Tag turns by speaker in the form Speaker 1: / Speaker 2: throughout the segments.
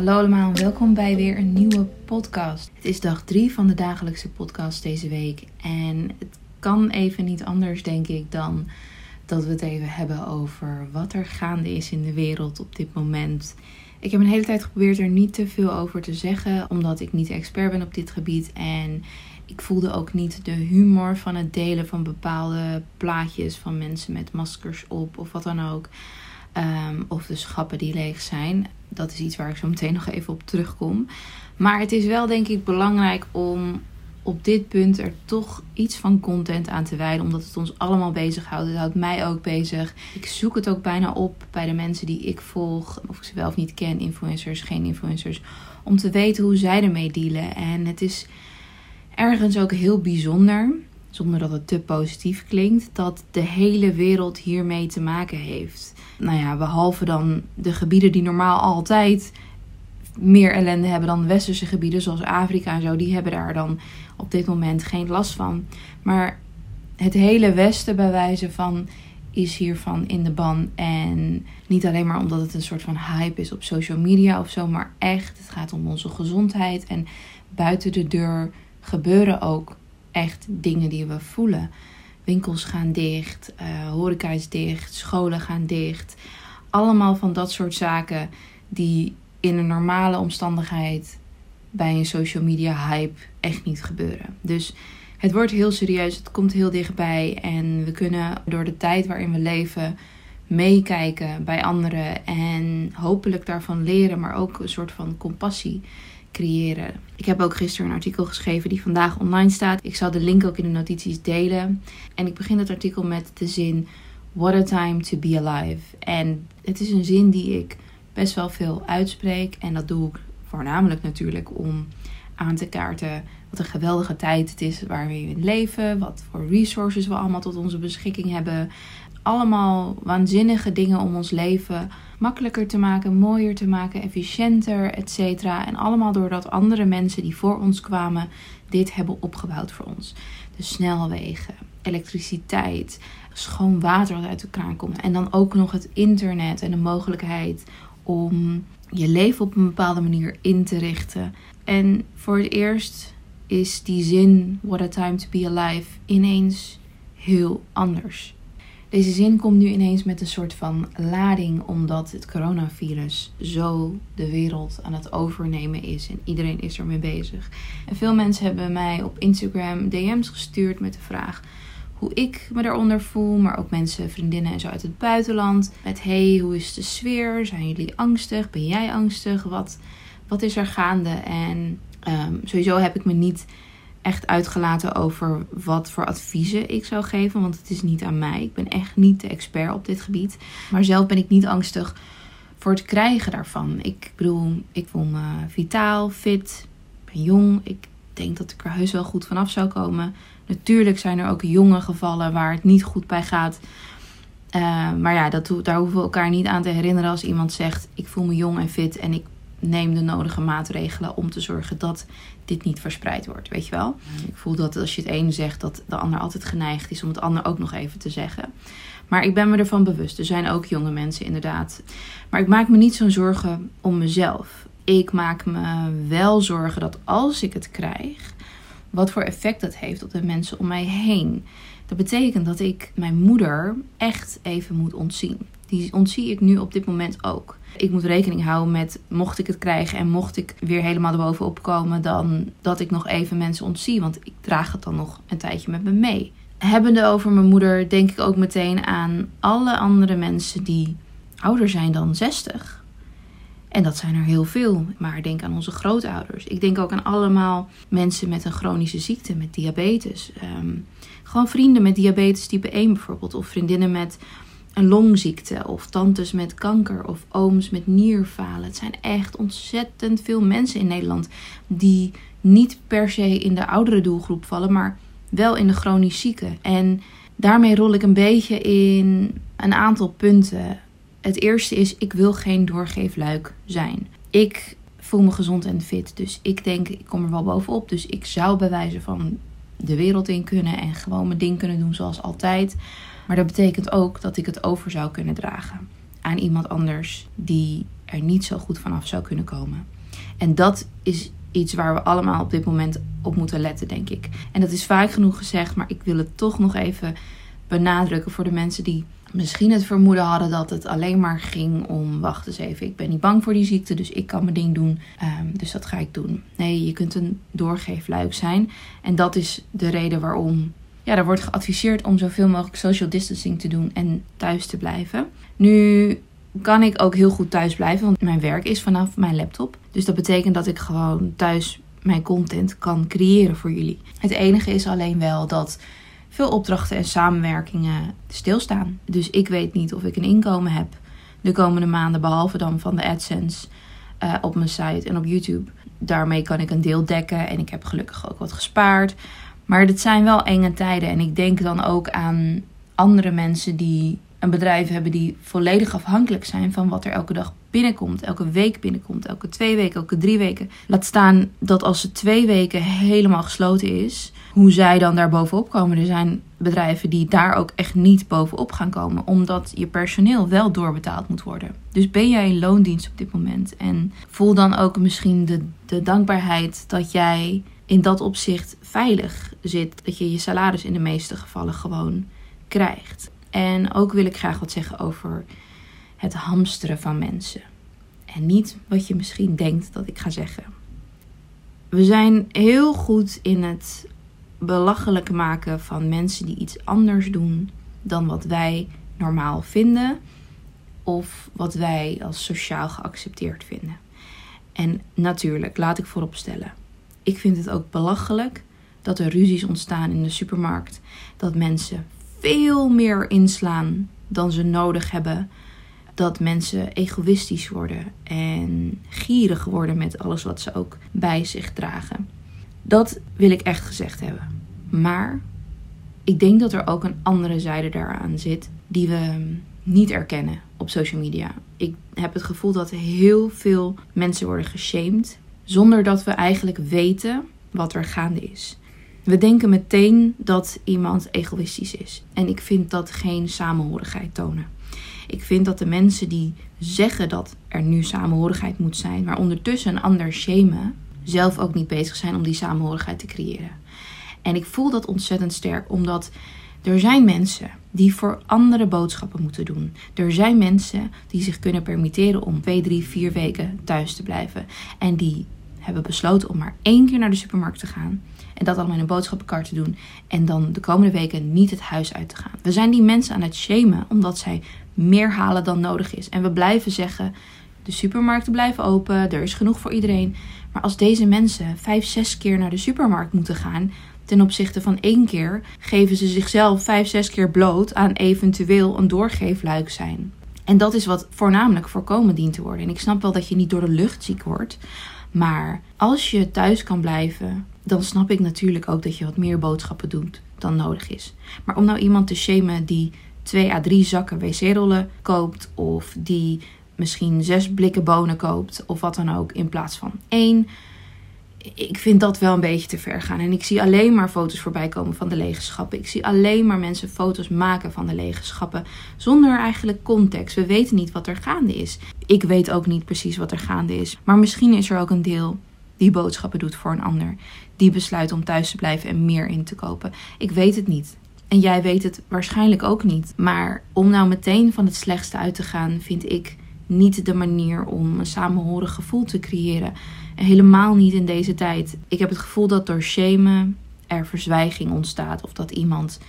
Speaker 1: Hallo allemaal, welkom bij weer een nieuwe podcast. Het is dag drie van de dagelijkse podcast deze week. En het kan even niet anders, denk ik, dan dat we het even hebben over wat er gaande is in de wereld op dit moment. Ik heb een hele tijd geprobeerd er niet te veel over te zeggen, omdat ik niet expert ben op dit gebied. En ik voelde ook niet de humor van het delen van bepaalde plaatjes van mensen met maskers op of wat dan ook. Ehm, of de schappen die leeg zijn. Dat is iets waar ik zo meteen nog even op terugkom. Maar het is wel denk ik belangrijk om op dit punt er toch iets van content aan te wijden. Omdat het ons allemaal bezighoudt. Het houdt mij ook bezig. Ik zoek het ook bijna op bij de mensen die ik volg. Of ik ze wel of niet ken. Influencers, geen influencers. Om te weten hoe zij ermee dealen. En het is ergens ook heel bijzonder. Zonder dat het te positief klinkt. Dat de hele wereld hiermee te maken heeft. Nou ja, behalve dan de gebieden die normaal altijd meer ellende hebben dan westerse gebieden, zoals Afrika en zo, die hebben daar dan op dit moment geen last van. Maar het hele Westen, bij wijze van, is hiervan in de ban. En niet alleen maar omdat het een soort van hype is op social media of zo, maar echt, het gaat om onze gezondheid. En buiten de deur gebeuren ook echt dingen die we voelen. Winkels gaan dicht, uh, horeca is dicht, scholen gaan dicht. Allemaal van dat soort zaken die in een normale omstandigheid bij een social media hype echt niet gebeuren. Dus het wordt heel serieus, het komt heel dichtbij en we kunnen door de tijd waarin we leven meekijken bij anderen en hopelijk daarvan leren, maar ook een soort van compassie creëren. Ik heb ook gisteren een artikel geschreven die vandaag online staat. Ik zal de link ook in de notities delen. En ik begin het artikel met de zin: What a time to be alive. En het is een zin die ik best wel veel uitspreek. En dat doe ik voornamelijk natuurlijk om aan te kaarten wat een geweldige tijd het is waar we in leven. Wat voor resources we allemaal tot onze beschikking hebben. Allemaal waanzinnige dingen om ons leven makkelijker te maken, mooier te maken, efficiënter, etc. En allemaal doordat andere mensen die voor ons kwamen dit hebben opgebouwd voor ons. De snelwegen, elektriciteit, schoon water wat uit de kraan komt. En dan ook nog het internet en de mogelijkheid om je leven op een bepaalde manier in te richten. En voor het eerst is die zin, What a time to be alive, ineens heel anders. Deze zin komt nu ineens met een soort van lading, omdat het coronavirus zo de wereld aan het overnemen is en iedereen is ermee bezig. En veel mensen hebben mij op Instagram DM's gestuurd met de vraag hoe ik me daaronder voel, maar ook mensen, vriendinnen en zo uit het buitenland. Met hey, hoe is de sfeer? Zijn jullie angstig? Ben jij angstig? Wat, wat is er gaande? En ehm, sowieso heb ik me niet echt uitgelaten over wat voor adviezen ik zou geven, want het is niet aan mij. Ik ben echt niet de expert op dit gebied. Maar zelf ben ik niet angstig voor het krijgen daarvan. Ik bedoel, ik voel me vitaal, fit, ben jong. Ik denk dat ik er heus wel goed vanaf zou komen. Natuurlijk zijn er ook jonge gevallen waar het niet goed bij gaat. Uh, maar ja, dat, daar hoeven we elkaar niet aan te herinneren als iemand zegt: Ik voel me jong en fit en ik neem de nodige maatregelen om te zorgen dat dit niet verspreid wordt. Weet je wel? Ik voel dat als je het ene zegt, dat de ander altijd geneigd is om het ander ook nog even te zeggen. Maar ik ben me ervan bewust. Er zijn ook jonge mensen, inderdaad. Maar ik maak me niet zo'n zorgen om mezelf. Ik maak me wel zorgen dat als ik het krijg, wat voor effect dat heeft op de mensen om mij heen. Dat betekent dat ik mijn moeder echt even moet ontzien. Die ontzie ik nu op dit moment ook. Ik moet rekening houden met, mocht ik het krijgen en mocht ik weer helemaal erbovenop komen, dan dat ik nog even mensen ontzie. Want ik draag het dan nog een tijdje met me mee. Hebbende over mijn moeder, denk ik ook meteen aan alle andere mensen die ouder zijn dan 60 en dat zijn er heel veel. Maar denk aan onze grootouders. Ik denk ook aan allemaal mensen met een chronische ziekte, met diabetes. Ehm, gewoon vrienden met diabetes type 1 bijvoorbeeld. Of vriendinnen met een longziekte. Of tantes met kanker. Of ooms met nierfalen. Het zijn echt ontzettend veel mensen in Nederland die niet per se in de oudere doelgroep vallen, maar wel in de chronisch zieke. En daarmee rol ik een beetje in een aantal punten het eerste is, ik wil geen doorgeefluik zijn. Ik voel me gezond en fit. Dus ik denk, ik kom er wel bovenop. Dus ik zou bij wijze van de wereld in kunnen en gewoon mijn ding kunnen doen zoals altijd. Maar dat betekent ook dat ik het over zou kunnen dragen aan iemand anders die er niet zo goed vanaf zou kunnen komen. En dat is iets waar we allemaal op dit moment op moeten letten, denk ik. En dat is vaak genoeg gezegd, maar ik wil het toch nog even benadrukken voor de mensen die misschien het vermoeden hadden dat het alleen maar ging om: wacht eens even, ik ben niet bang voor die ziekte, dus ik kan mijn ding doen. Ehm, dus dat ga ik doen. Nee, je kunt een doorgeefluik zijn. En dat is de reden waarom. Ja, er wordt geadviseerd om zoveel mogelijk social distancing te doen en thuis te blijven. Nu kan ik ook heel goed thuis blijven, want mijn werk is vanaf mijn laptop. Dus dat betekent dat ik gewoon thuis mijn content kan creëren voor jullie. Het enige is alleen wel dat veel opdrachten en samenwerkingen stilstaan. Dus ik weet niet of ik een inkomen heb de komende maanden, behalve dan van de AdSense uh, op mijn site en op YouTube. Daarmee kan ik een deel dekken en ik heb gelukkig ook wat gespaard. Maar het zijn wel enge tijden en ik denk dan ook aan andere mensen die een bedrijf hebben die volledig afhankelijk zijn van wat er elke dag binnenkomt, elke week binnenkomt, elke twee weken, elke drie weken. Laat staan dat als het twee weken helemaal gesloten is, hoe zij dan daar bovenop komen. Er zijn bedrijven die daar ook echt niet bovenop gaan komen, omdat je personeel wel doorbetaald moet worden. Dus ben jij in loondienst op dit moment en voel dan ook misschien de, de dankbaarheid dat jij in dat opzicht veilig zit, dat je je salaris in de meeste gevallen gewoon krijgt. En ook wil ik graag wat zeggen over het hamsteren van mensen. En niet wat je misschien denkt dat ik ga zeggen. We zijn heel goed in het belachelijk maken van mensen die iets anders doen dan wat wij normaal vinden of wat wij als sociaal geaccepteerd vinden. En natuurlijk, laat ik vooropstellen, ik vind het ook belachelijk dat er ruzies ontstaan in de supermarkt, dat mensen veel meer inslaan dan ze nodig hebben. Dat mensen egoïstisch worden en gierig worden met alles wat ze ook bij zich dragen. Dat wil ik echt gezegd hebben. Maar ik denk dat er ook een andere zijde daaraan zit die we niet erkennen op social media. Ik heb het gevoel dat heel veel mensen worden geshamed zonder dat we eigenlijk weten wat er gaande is. We denken meteen dat iemand egoïstisch is. En ik vind dat geen samenhorigheid tonen. Ik vind dat de mensen die zeggen dat er nu samenhorigheid moet zijn, maar ondertussen een ander shamen, zelf ook niet bezig zijn om die samenhorigheid te creëren. En ik voel dat ontzettend sterk, omdat er zijn mensen die voor andere boodschappen moeten doen. Er zijn mensen die zich kunnen permitteren om twee, drie, vier weken thuis te blijven. En die hebben besloten om maar één keer naar de supermarkt te gaan. En dat allemaal in een boodschappenkar te doen. En dan de komende weken niet het huis uit te gaan. We zijn die mensen aan het shamen omdat zij meer halen dan nodig is. En we blijven zeggen: de supermarkten blijven open, er is genoeg voor iedereen. Maar als deze mensen vijf, zes keer naar de supermarkt moeten gaan, ten opzichte van één keer, geven ze zichzelf vijf, zes keer bloot aan eventueel een doorgeefluik zijn. En dat is wat voornamelijk voorkomen dient te worden. En ik snap wel dat je niet door de lucht ziek wordt. Maar als je thuis kan blijven, dan snap ik natuurlijk ook dat je wat meer boodschappen doet dan nodig is. Maar om nou iemand te shamen die 2 à 3 zakken wc-rollen koopt, of die misschien zes blikken bonen koopt, of wat dan ook, in plaats van één. Ik vind dat wel een beetje te ver gaan. En ik zie alleen maar foto's voorbij komen van de lege. Ik zie alleen maar mensen foto's maken van de lege. Zonder eigenlijk context. We weten niet wat er gaande is. Ik weet ook niet precies wat er gaande is. Maar misschien is er ook een deel die boodschappen doet voor een ander. Die besluit om thuis te blijven en meer in te kopen. Ik weet het niet. En jij weet het waarschijnlijk ook niet. Maar om nou meteen van het slechtste uit te gaan, vind ik niet de manier om een samenhorig gevoel te creëren. En helemaal niet in deze tijd. Ik heb het gevoel dat door shamen er verzwijging ontstaat. Of dat iemand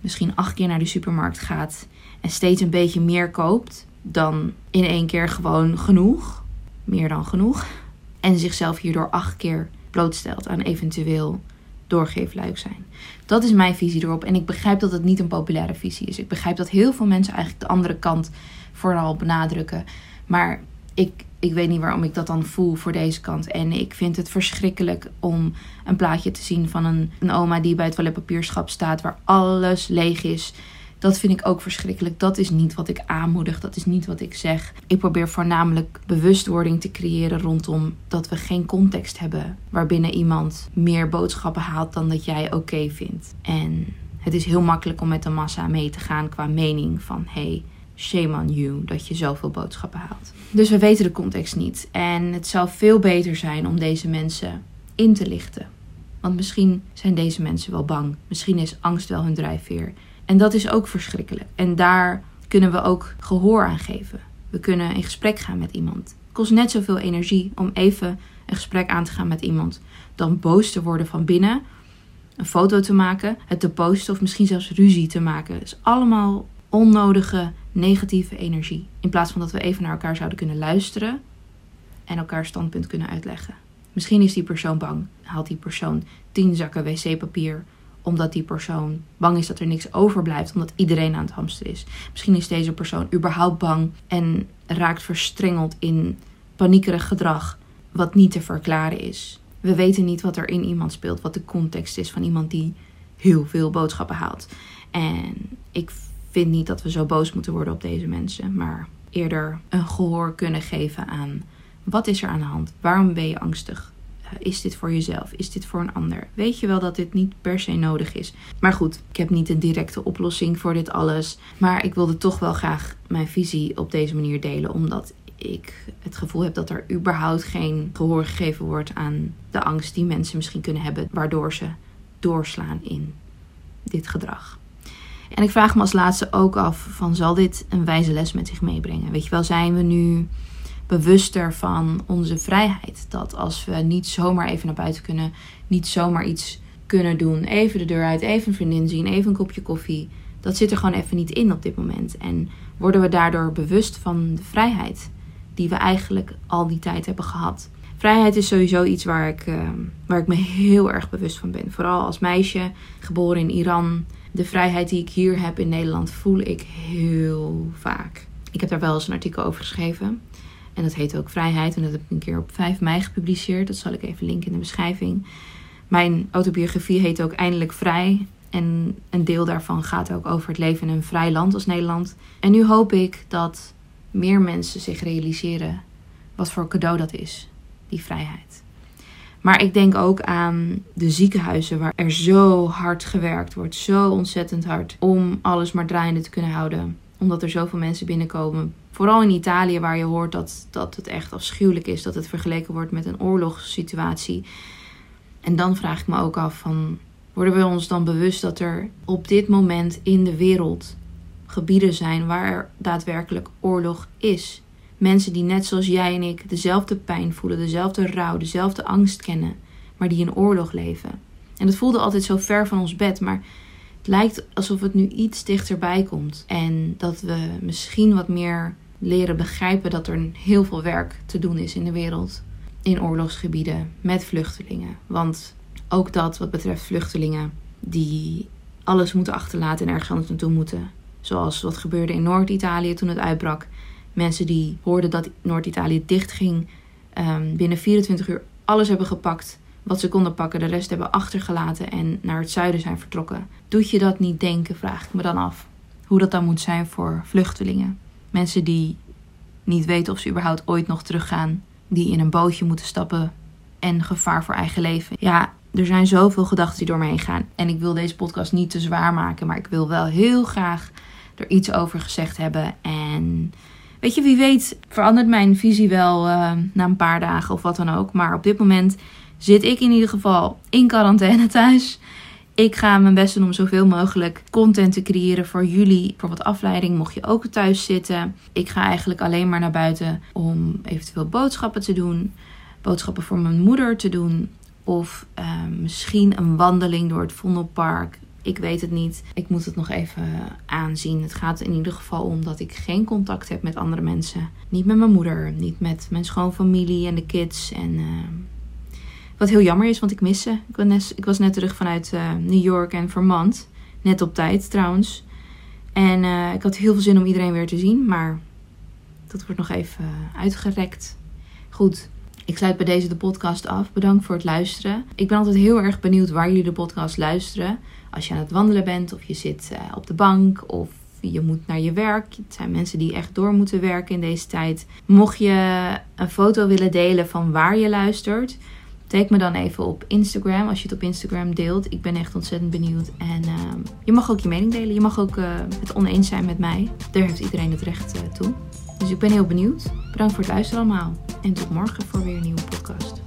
Speaker 1: misschien acht keer naar de supermarkt gaat en steeds een beetje meer koopt dan in één keer gewoon genoeg. Meer dan genoeg. En zichzelf hierdoor acht keer blootstelt aan eventueel doorgeefluik zijn. Dat is mijn visie erop. En ik begrijp dat het niet een populaire visie is. Ik begrijp dat heel veel mensen eigenlijk de andere kant vooral benadrukken. Maar ik, ik weet niet waarom ik dat dan voel voor deze kant. En ik vind het verschrikkelijk om een plaatje te zien van een, een oma die bij het toiletpapierschap staat waar alles leeg is. Dat vind ik ook verschrikkelijk. Dat is niet wat ik aanmoedig. Dat is niet wat ik zeg. Ik probeer voornamelijk bewustwording te creëren rondom dat we geen context hebben waarbinnen iemand meer boodschappen haalt dan dat jij oké vindt. En het is heel makkelijk om met de massa mee te gaan qua mening van hé, hey, shame on you dat je zoveel boodschappen haalt. Dus we weten de context niet. En het zou veel beter zijn om deze mensen in te lichten. Want misschien zijn deze mensen wel bang. Misschien is angst wel hun drijfveer. En dat is ook verschrikkelijk. En daar kunnen we ook gehoor aan geven. We kunnen in gesprek gaan met iemand. Het kost net zoveel energie om even een gesprek aan te gaan met iemand. Dan boos te worden van binnen. Een foto te maken, het te posten of misschien zelfs ruzie te maken. Het is allemaal onnodige negatieve energie. In plaats van dat we even naar elkaar zouden kunnen luisteren en elkaar standpunt kunnen uitleggen. Misschien is die persoon bang. Haalt die persoon tien zakken wc-papier omdat die persoon bang is dat er niks overblijft, omdat iedereen aan het hamsteren is. Misschien is deze persoon überhaupt bang en raakt verstrengeld in paniekerig gedrag, wat niet te verklaren is. We weten niet wat er in iemand speelt, wat de context is van iemand die heel veel boodschappen haalt. En ik vind niet dat we zo boos moeten worden op deze mensen, maar eerder een gehoor kunnen geven aan wat is er aan de hand? Waarom ben je angstig? Eh, is dit voor jezelf? Is dit voor een ander? Weet je wel dat dit niet per se nodig is? Maar goed, ik heb niet een directe oplossing voor dit alles. Maar ik wilde toch wel graag mijn visie op deze manier delen, omdat ik het gevoel heb dat er überhaupt geen gehoor gegeven wordt aan de angst die mensen misschien kunnen hebben, waardoor ze doorslaan in dit gedrag. En ik vraag me als laatste ook af: van zal dit een wijze les met zich meebrengen? Weet je wel, zijn we nu bewuster van onze vrijheid? Dat als we niet zomaar even naar buiten kunnen, niet zomaar iets kunnen doen, even de deur uit, even een vriendin zien, even een kopje koffie, dat zit er gewoon even niet in op dit moment. En worden we daardoor bewust van de vrijheid die we eigenlijk al die tijd hebben gehad? Vrijheid is sowieso iets waar ik, uh, waar ik me heel erg bewust van ben. Vooral als meisje, geboren in Iran de vrijheid die ik hier heb in Nederland voel ik heel vaak. Ik heb daar wel eens een artikel over geschreven. En dat heet ook Vrijheid. En dat heb ik een keer op 5 mei gepubliceerd. Dat zal ik even linken in de beschrijving. Mijn autobiografie heet ook Eindelijk Vrij. En een deel daarvan gaat ook over het leven in een vrij land als Nederland. En nu hoop ik dat meer mensen zich realiseren wat voor cadeau dat is, die vrijheid. Maar ik denk ook aan de ziekenhuizen waar er zo hard gewerkt wordt. Zo ontzettend hard om alles maar draaiende te kunnen houden. Omdat er zoveel mensen binnenkomen. Vooral in Italië waar je hoort dat, dat het echt afschuwelijk is. Dat het vergeleken wordt met een oorlogssituatie. En dan vraag ik me ook af van... Worden we ons dan bewust dat er op dit moment in de wereld gebieden zijn waar er daadwerkelijk oorlog is? Mensen die net zoals jij en ik dezelfde pijn voelen, dezelfde rouw, dezelfde angst kennen, maar die in oorlog leven. En het voelde altijd zo ver van ons bed, maar het lijkt alsof het nu iets dichterbij komt. En dat we misschien wat meer leren begrijpen dat er heel veel werk te doen is in de wereld. In oorlogsgebieden met vluchtelingen. Want ook dat wat betreft vluchtelingen die alles moeten achterlaten en ergens anders naartoe moeten. Zoals wat gebeurde in Noord-Italië toen het uitbrak. Mensen die hoorden dat Noord-Italië dichtging, um, binnen 24 uur alles hebben gepakt wat ze konden pakken, de rest hebben achtergelaten en naar het zuiden zijn vertrokken. Doet je dat niet denken, vraag ik me dan af. Hoe dat dan moet zijn voor vluchtelingen. Mensen die niet weten of ze überhaupt ooit nog teruggaan, die in een bootje moeten stappen en gevaar voor eigen leven. Ja, er zijn zoveel gedachten die door me heen gaan. En ik wil deze podcast niet te zwaar maken, maar ik wil wel heel graag er iets over gezegd hebben. En Weet je, wie weet verandert mijn visie wel uh, na een paar dagen of wat dan ook. Maar op dit moment zit ik in ieder geval in quarantaine thuis. Ik ga mijn best doen om zoveel mogelijk content te creëren voor jullie. Voor wat afleiding, mocht je ook thuis zitten. Ik ga eigenlijk alleen maar naar buiten om eventueel boodschappen te doen. Boodschappen voor mijn moeder te doen. Of uh, misschien een wandeling door het Vondelpark. Ik weet het niet. Ik moet het nog even aanzien. Het gaat in ieder geval om dat ik geen contact heb met andere mensen. Niet met mijn moeder, niet met mijn schoonfamilie en de kids. En uh, wat heel jammer is, want ik mis ze. Ik was net, terug vanuit uh, New York en Vermont. Net op tijd trouwens. En uh, ik had heel veel zin om iedereen weer te zien. Maar dat wordt nog even uitgerekt. Goed, ik sluit bij deze de podcast af. Bedankt voor het luisteren. Ik ben altijd heel erg benieuwd waar jullie de podcast luisteren. Als je aan het wandelen bent of je zit uh, op de bank of je moet naar je werk. Het zijn mensen die echt door moeten werken in deze tijd. Mocht je een foto willen delen van waar je luistert, Tag me dan even op Instagram als je het op Instagram deelt. Ik ben echt ontzettend benieuwd. En ehm, je mag ook je mening delen. Je mag ook uh, het oneens zijn met mij. Daar heeft iedereen het recht toe. Dus ik ben heel benieuwd. Bedankt voor het luisteren allemaal. En tot morgen voor weer een nieuwe podcast.